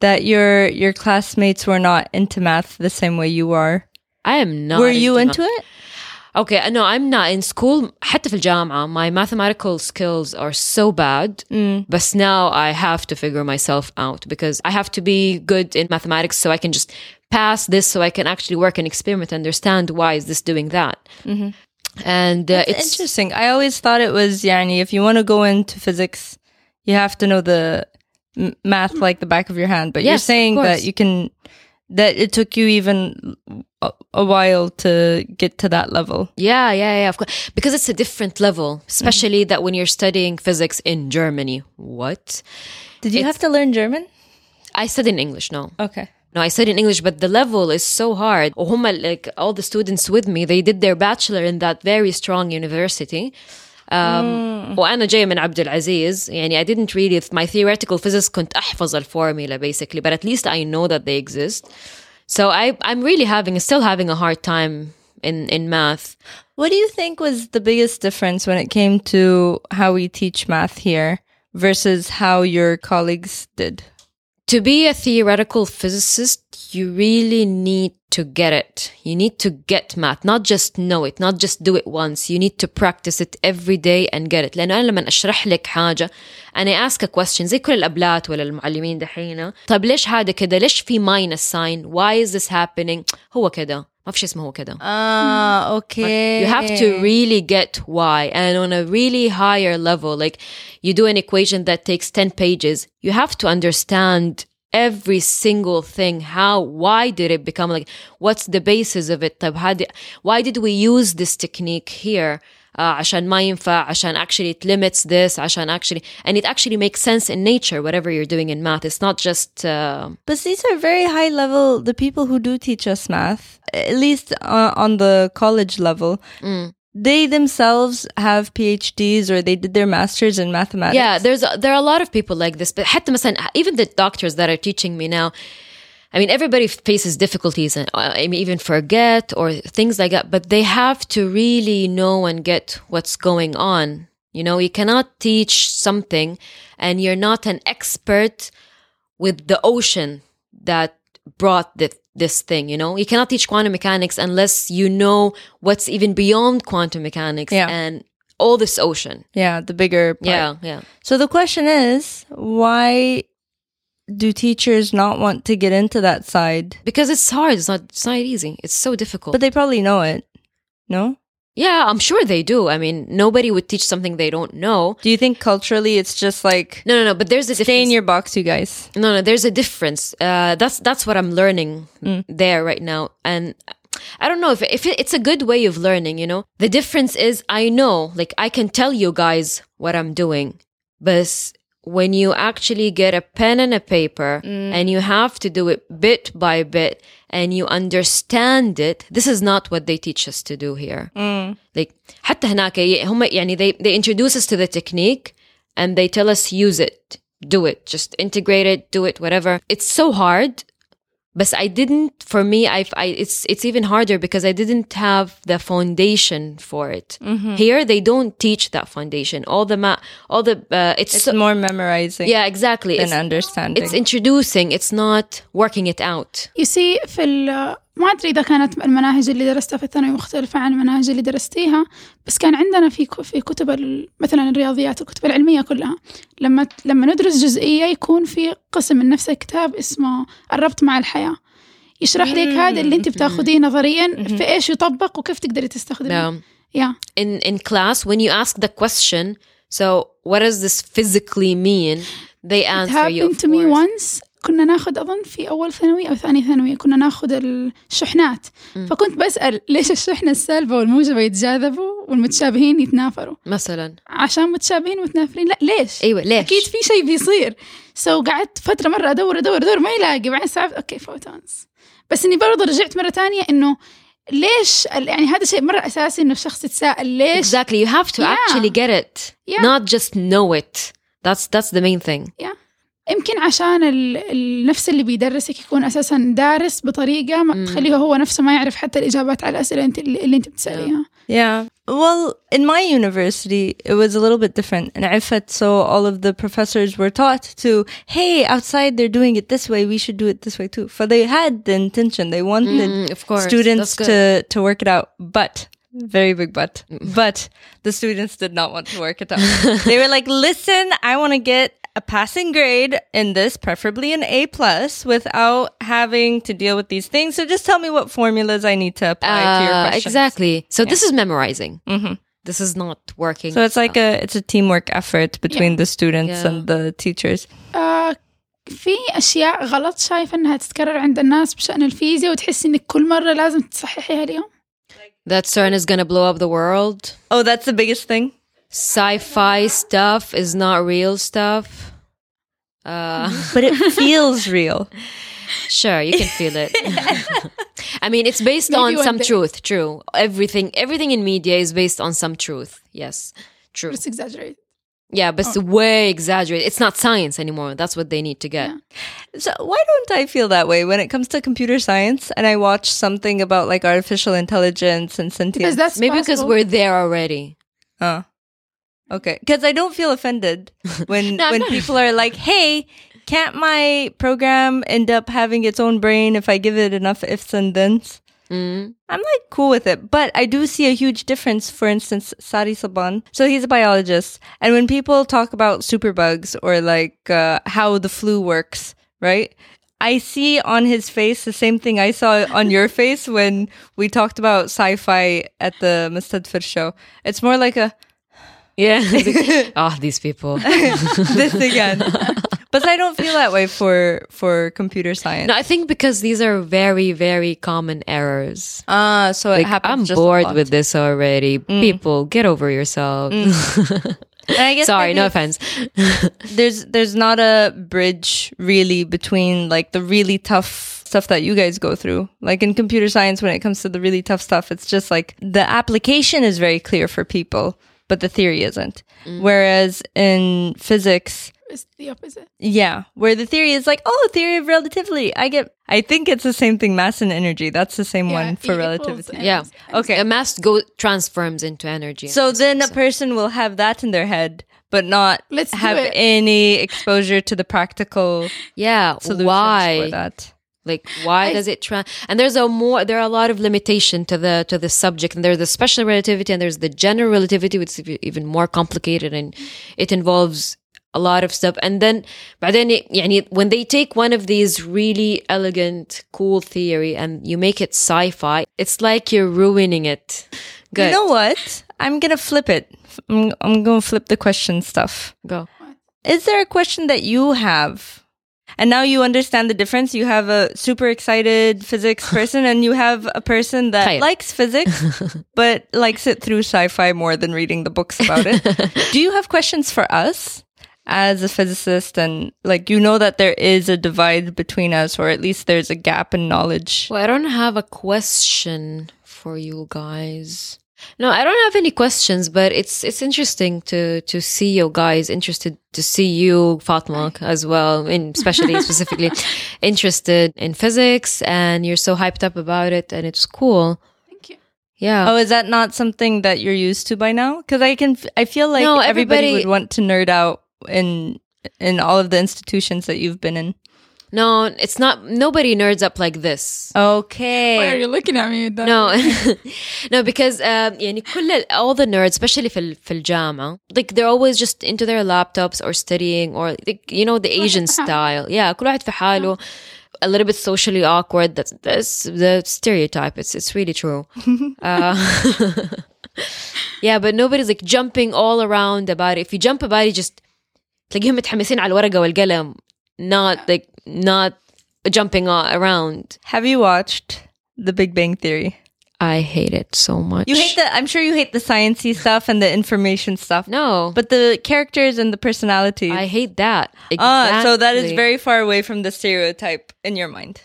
that your your classmates were not into math the same way you are. I am not. were you math. into it? Okay, no, I'm not in school. حتى في الجامعة, my mathematical skills are so bad. But now I have to figure myself out because I have to be good in mathematics so I can just pass this so I can actually work and experiment, understand why is this doing that. And uh, It's it's interesting. I always thought it was yani if you want to go into physics, you have to know the math like the back of your hand, but yes, you're saying that you can that it took you even a, while to get to that level. Yeah, yeah, yeah, of course. Because it's a different level, mm-hmm. especially mm-hmm. that when you're studying physics in Germany. What? Did you it's, have to learn German? I studied in English, no. Okay. No, I studied in English, but the level is so hard. Oh, like all the students with me, they did their bachelor in that very strong university Um, وأنا جاية من عبد العزيز يعني I didn't really my theoretical physics كنت أحفظ الفورمula basically but at least I know that they exist so I I'm really having still having a hard time in in math What do you think was the biggest difference when it came to how we teach math here versus how your colleagues did? to be a theoretical physicist, you really need to get it. You need to get math, not just know it, not just do it once. You need to practice it every day and get it. لأنه أنا لما أشرح لك حاجة أنا ask a question زي كل الأبلات ولا المعلمين دحين طب ليش هذا كده ليش في minus sign why is this happening هو كده ما في شيء اسمه هو كده Ah, okay. you have to really get why. And on a really higher level, like you do an equation that takes 10 pages, you have to understand every single thing. How, why did it become like, what's the basis of it? طب هذه- why did we use this technique here? Uh, عشان ما ينفع عشان actually it limits this عشان actually and it actually makes sense in nature whatever you're doing in math it's not just uh, But these are very high level. The people who do teach us math, at least uh, on the college level, they themselves have PhDs or they did their masters in mathematics. Yeah, there's a, there are a lot of people like this. But حتى مثلا even the doctors that are teaching me now, I mean, everybody faces difficulties and uh, I mean, even forget or things like that. But they have to really know and get what's going on. You know, you cannot teach something and you're not an expert with the ocean that brought the, this thing, you know? You cannot teach quantum mechanics unless you know what's even beyond quantum mechanics Yeah. and all this ocean. yeah, the bigger. Part. Yeah, yeah. So the question is, why do teachers not want to get into that side? Because it's hard. It's not. It's not easy. It's so difficult. But they probably know it. No. yeah, I'm sure they do. I mean, nobody would teach something they don't know. Do you think culturally it's just like No, no, no. But there's a stay difference. in your box, you guys? no, no. There's a difference. Uh, that's that's what I'm learning there right now, and I don't know if if it, it's a good way of learning. You know, the difference is I know, like I can tell you guys what I'm doing, but when you actually get a pen and a paper and you have to do it bit by bit and you understand it, this is not what they teach us to do here. Like حتى هناك هم يعني they they introduce us to the technique and they tell us use it, do it, just integrate it, do it, whatever. It's so hard. but I didn't. For me, I've, I it's it's even harder because I didn't have the foundation for it. Mm-hmm. Here, they don't teach that foundation. All the ma- all the uh, it's, it's so, more memorizing. Yeah, exactly. and understanding. It's introducing. It's not working it out. You see, في ما أدري إذا كانت المناهج اللي درستها في الثانوي مختلفة عن المناهج اللي درستيها بس كان عندنا في في كتب مثلا الرياضيات الكتب العلمية كلها. لما لما ندرس جزئية يكون في قسم من نفس الكتاب اسمه الربط مع الحياة. يشرح لك هذا اللي أنت بتاخذيه نظريا في إيش يطبق وكيف تقدري تستخدميه. Um, yeah. in in class, when you ask the question, so what does this physically mean? They It answer you. happened Of to me once. كنا ناخذ أظن في أول ثانوي أو ثاني ثانوي كنا ناخذ الشحنات. فكنت بسأل ليش الشحنة السالبة والموجبة يتجاذبوا والمتشابهين يتنافروا؟ مثلا. عشان متشابهين ومتنافرين. لا ليش؟ أيوه ليش؟ أكيد في شيء بيصير. سو قعدت فترة مرة أدور أدور أدور ما يلاقي. بعدين صعبت أوكي فوتونز بس إني برضه رجعت مرة تانية إنه ليش يعني هذا شيء مرة أساسي إنه الشخص يتساءل ليش؟ Exactly. You have to Yeah. actually get it, Yeah. not just know it. That's that's the main thing. يمكن عشان ال- النفس اللي بيدرسك يكون اساسا دارس بطريقه ما تخليه هو نفسه ما يعرف حتى الاجابات على الاسئله انت اللي اللي انت بتساليها Yeah. Well, in my university, it was a little bit different. In Ifat, so all of the professors were taught to, hey, outside they're doing it this way, we should do it this way too. For they had the intention, they wanted Mm, of course. students That's good. to to work it out. But very big but. But the students did not want to work it out. they were like, "Listen, I want to get a passing grade in this, preferably an A plus, without having to deal with these things. So just tell me what formulas I need to apply to your Uh, questions." exactly. So this is memorizing. Mhm. This is not working. So it's like a it's a teamwork effort between the students Yeah. and the teachers. آه في أشياء غلط شايفة إنها تتكرر عند الناس بشأن الفيزياء وتحس إنك كل مرة لازم تصححيها اليوم that CERN is gonna blow up the world. Oh, that's the biggest thing. Sci-fi stuff is not real stuff. Uh, But it feels real. sure, you can feel it. I mean, it's based Maybe on some day. truth. True. Everything, everything in media is based on some truth. Yes, true. بس exaggerate Yeah, but it's way exaggerated. It's not science anymore. That's what they need to get. Yeah. So why don't I feel that way when it comes to computer science and I watch something about like artificial intelligence and because that's Maybe because we're there already. Uh, okay, because I don't feel offended when No, when not- people are like, "Hey, can't my program end up having its own brain if I give it enough ifs and thens?" Mm. I'm like cool with it, but I do see a huge difference. For instance, Sari Saban. So he's a biologist, and when people talk about superbugs or like uh, how the flu works, right? I see on his face the same thing I saw on your face when we talked about sci-fi at the Mustadfir show. It's more like a Yeah. oh, these people. this again. but I don't feel that way for for computer science. No, I think because these are very, very common errors. Ah, so it happens. I'm bored. Mm. with this already. People, get over yourself. And I guess Sorry, no offense. there's there's not a bridge really between like the really tough stuff that you guys go through like in computer science when it comes to the really tough stuff it's just like the application is very clear for people but the theory isn't. Mm. Whereas in physics it's the opposite. yeah where the theory is like oh theory of relativity i get i think it's the same thing mass and energy. That's the same Yeah, one for relativity. Yeah. okay. A mass go transforms into energy. so then a person will have that in their head but not Let's have any exposure to the practical yeah, solutions for why? that Like, why does it trans? And there's a more, there are a lot of limitation to the to the subject. And there's the special relativity, and there's the general relativity, which is even more complicated, and it involves a lot of stuff. And then, but then, يعني, when they take one of these really elegant, cool theory and you make it sci-fi, it's like you're ruining it. Good, You know what? I'm gonna flip it. I'm, I'm gonna flip the question stuff. go. Is there a question that you have? and now you understand the difference. You have a super excited physics person, and you have a person that Khair. likes physics, but likes it through sci-fi more than reading the books about it. Do you have questions for us as a physicist? And like, you know that there is a divide between us, or at least there's a gap in knowledge. Well, I don't have a question for you guys. No, I don't have any questions, but it's it's interesting to to see you guys interested to see you, Fatma, as well, and especially specifically interested in physics, and you're so hyped up about it, and it's cool. thank you Yeah. Oh, is that not something that you're used to by now? Because I can, I feel like No, everybody, everybody- would want to nerd out in in all of the institutions that you've been in. No, it's not. Nobody nerds up like this. why are Okay. you looking at me with that No, no, because um, يعني كل ال- all the nerds, especially في ال- في الجامعة, like they're always just into their laptops or studying or like, you know the Asian في حاله. style. Yeah, كل واحد في حاله. A little bit socially awkward. That's that's the stereotype. It's it's really true. uh, yeah, but nobody's like jumping all around about it. If you jump about it, just تلاقيهم متحمسين على الورقة والقلم, not like not jumping around. Have you watched The Big Bang Theory? I hate it so much. You hate the. I'm sure you hate the sciencey stuff and the information stuff. No, But the characters and the personalities. I hate that. Ah, so that is very far away from the stereotype in your mind.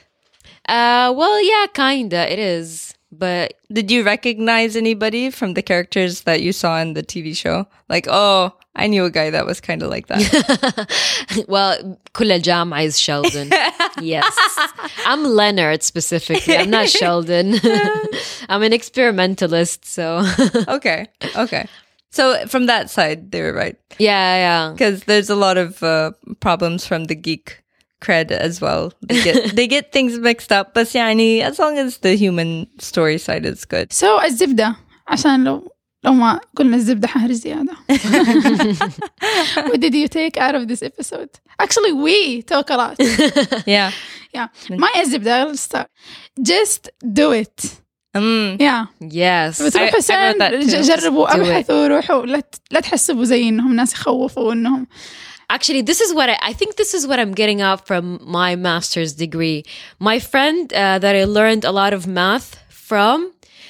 Uh, well, yeah, kinda. It is, but Did you recognize anybody from the characters that you saw in the TV show? Like, oh, I knew a guy that was kind of like that. well, كل الجامعة is Sheldon. yes, I'm Leonard specifically. I'm not Sheldon. I'm an experimentalist. So okay, okay. So from that side, they were right yeah, yeah. because there's a lot of uh, problems from the geek cred as well. They get they get things mixed up, but يعني, as long as the human story side is good. So الزبدة عشان لو لو ما قلنا الزبدة حهري زيادة What did you take out of this episode? Actually we talk a lot yeah. Yeah ما هي الزبدة I'll start Just do it Mm. Yeah Yes. بتروحوا I wrote سن that too. ج- جربوا Just do it. ابحثوا روحوا لا ت- لا تحسبوا زي انهم ناس يخوفوا انهم Actually, this is what I, I think this is what I'm getting out from my master's degree. My friend uh, that I learned a lot of math from,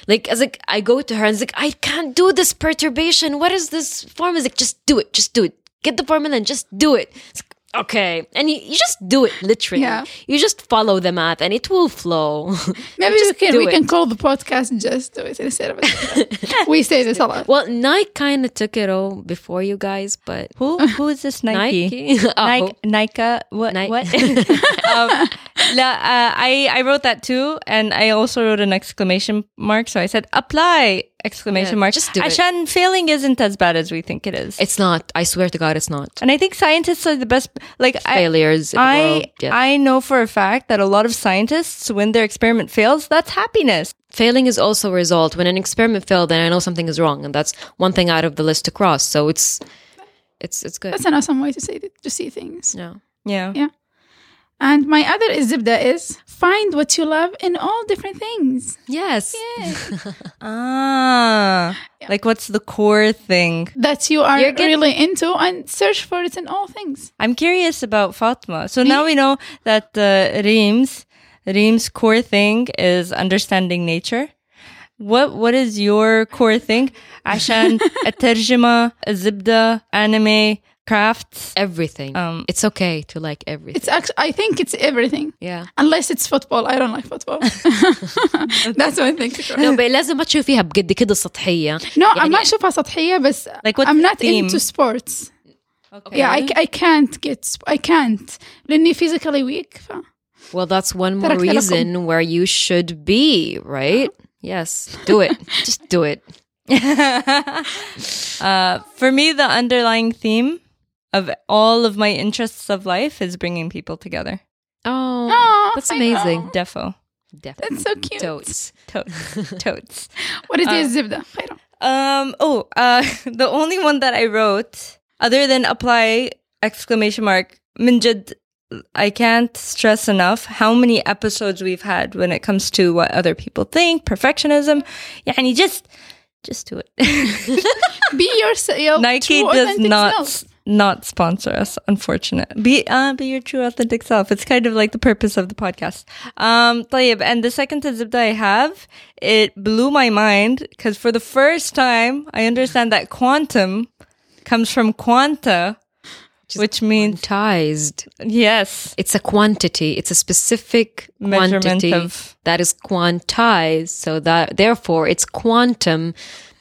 like, as like I go to her and like, I can't do this perturbation. What is this formula? Like, just do it, just do it. Get the formula and just do it. It's like, okay, and you, you just do it literally. Yeah. You just follow the math and it will flow. maybe we can we it. can call the podcast just do it instead of we say this a lot well, Nike kind of took it all before you guys, but Who who is this Nike? Nike. Oh. Nike, Nika, what? Nike. What? um, la, uh, I I wrote that too, and I also wrote an exclamation mark. So I said apply exclamation Yeah, mark. just do it. Ashan, failing isn't as bad as we think it is, It's not. I swear to God, it's not. and I think scientists are the best. Like I, Failures. in the I world, yeah. I know for a fact that a lot of scientists, when their experiment fails, that's happiness. Failing is also a result. When an experiment failed, then I know something is wrong, and that's one thing out of the list to cross. So it's, it's, it's good. that's an awesome way to say it, to see things Yeah. Yeah. Yeah. and my other zibda is find what you love in all different things Yes. Ah, like what's the core thing? that you are You're getting- really into and search for it in all things I'm curious about Fatma. So now we know that uh, Reem's Reem's core thing is understanding nature. What what is your core thing? عشان الترجمة, الزبدة, anime, crafts. Everything. Um, it's okay to like everything. it's actually I think it's everything yeah. unless it's football I don't like football that's one thing No, but لازم ما تشوفيها بقد كده سطحية. No, يعني- I'm not أشوفها سطحية بس Like what's I'm the not theme? into sports. Okay. Yeah, I, I can't get sp- I can't لأني physically weak. ف... Well, that's one more تركت لكم. reason where you should be, right? Yes. Do it. Just do it. uh, for me, the underlying theme of all of my interests of life is bringing people together. Oh, that's amazing. Defo. Defo. That's so cute. Totes. Totes. Totes. what is uh, Zibda? I don't. Um, oh, uh, the only one that I wrote, other than apply exclamation mark, Minjid, I can't stress enough how many episodes we've had when it comes to what other people think, perfectionism. Yeah, and you just just do it. Be yourself. Nike does not self not sponsor us. Unfortunate. Be uh, be your true authentic self. It's kind of like the purpose of the podcast. Um, طيب, and the second zibda I have, it blew my mind because for the first time I understand that quantum comes from quanta, which means Quantized. yes, It's a quantity. It's a specific Measurement quantity of- that is quantized. So that therefore it's quantum.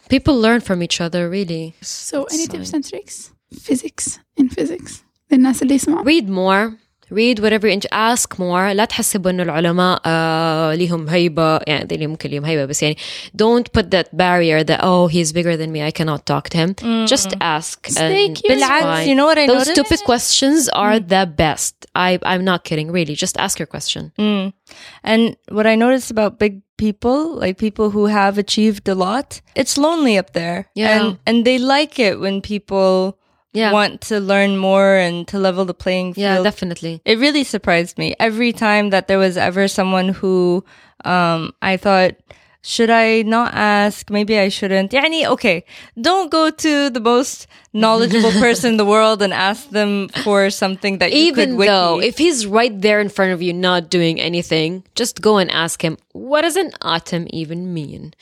People learn from each other, really. So any tips and tricks? Physics in physics. للناس اللي يسمعوا. read more read whatever you ask more لا تحسبوا انه العلماء آه ليهم هيبة يعني اللي ممكن ليهم هيبة بس يعني don't put that barrier that oh he's bigger than me I cannot talk to him just ask Stay and curious. it's بالعكس, fine. you know what I those noticed? stupid questions are the best I I'm not kidding really just ask your question Mm. And what I noticed about big people, like people who have achieved a lot, it's lonely up there. Yeah. And and they like it when people yeah. want to learn more and to level the playing field. yeah definitely It really surprised me every time that there was ever someone who um I thought should I not ask? Maybe I shouldn't. Yani, okay, don't go to the most knowledgeable person in the world and ask them for something that you even though if he's right there in front of you not doing anything just go and ask him what does an atom even mean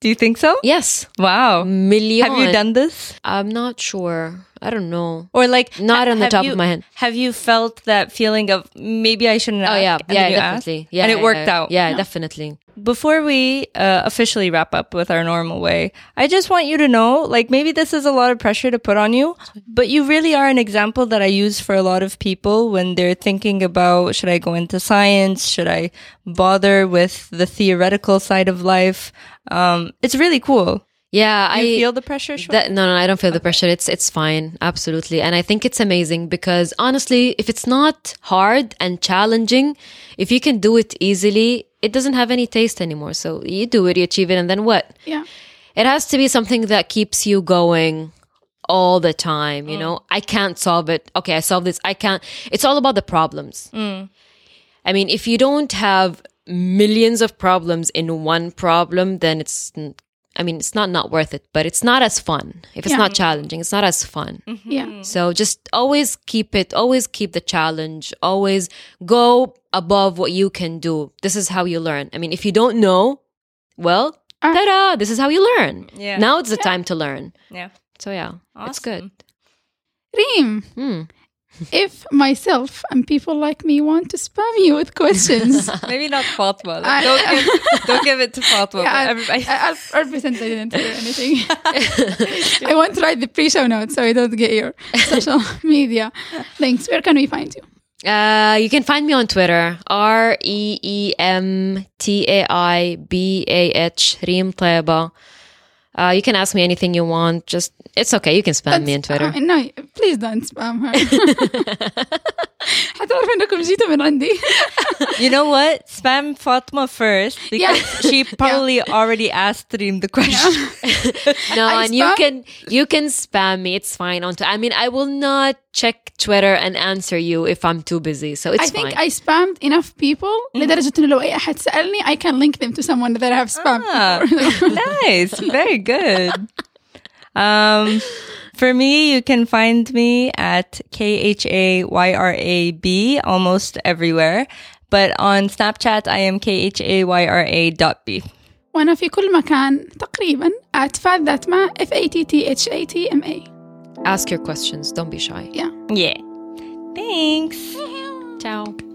Do you think so? yes Wow. million Have you done this? I'm not sure. I don't know. Or like Not on the top you- of my head. Have you felt that feeling of maybe I shouldn't Oh yeah, yeah, definitely. asked, Yeah, and it worked yeah. out. Yeah, definitely. Before we uh, officially wrap up with our normal way, I just want you to know, like maybe this is a lot of pressure to put on you, but you really are an example that I use for a lot of people when they're thinking about should I go into science, should I bother with the theoretical side of life. Um, it's really cool. Yeah, You I feel the pressure. That, no, no, I don't feel the pressure. It's it's fine, absolutely. And I think it's amazing because honestly, if it's not hard and challenging, if you can do it easily, it doesn't have any taste anymore. So you do it, you achieve it, and then what? Yeah. it has to be something that keeps you going all the time. You mm. know, I can't solve it. Okay, I solve this. I can't. It's all about the problems. Mm. I mean, if you don't have millions of problems in one problem, then it's. I mean, it's not not worth it, but it's not as fun. If it's Yeah. not challenging, it's not as fun. Yeah. So just always keep it, always keep the challenge, always go above what you can do. This is how you learn. I mean, if you don't know, well, Ah. ta-da, this is how you learn. Yeah. Now it's the time to learn. Yeah. So yeah, it's good. Reem, Hmm. If myself and people like me want to spam you with questions, Maybe not Fatma. Like, I- don't, give, don't give it to Fatma. Yeah, but I- everybody. I- I'll, I'll pretend I didn't hear anything. I won't write the pre-show notes so I don't get your social media links. Where can we find you? Uh, you can find me on Twitter, R E E M T A I B A H, Reem Taiba. Uh, you can ask me anything you want. Just, it's okay. You can spam me on Twitter. Uh, no, please don't spam her. حتعرف انكم جيتوا من عندي. You know what? Spam Fatma first because Yeah. she probably already asked Reem the question. No, I and you spam- can you can spam me. It's fine. On I mean, I will not check Twitter and answer you if I'm too busy. So it's I think fine. I spammed enough people لدرجة انه لو اي احد سألني I can link them to someone that I have spammed Ah, before. nice. Very good. Um, for me, you can find me at K H A Y R A B almost everywhere. But on Snapchat, I am K H A Y R A dot B. وانا في كل مكان تقريبا at fat that ma f a t t h a t m a Ask your questions. Don't be shy. yeah Yeah. Thanks. Ciao.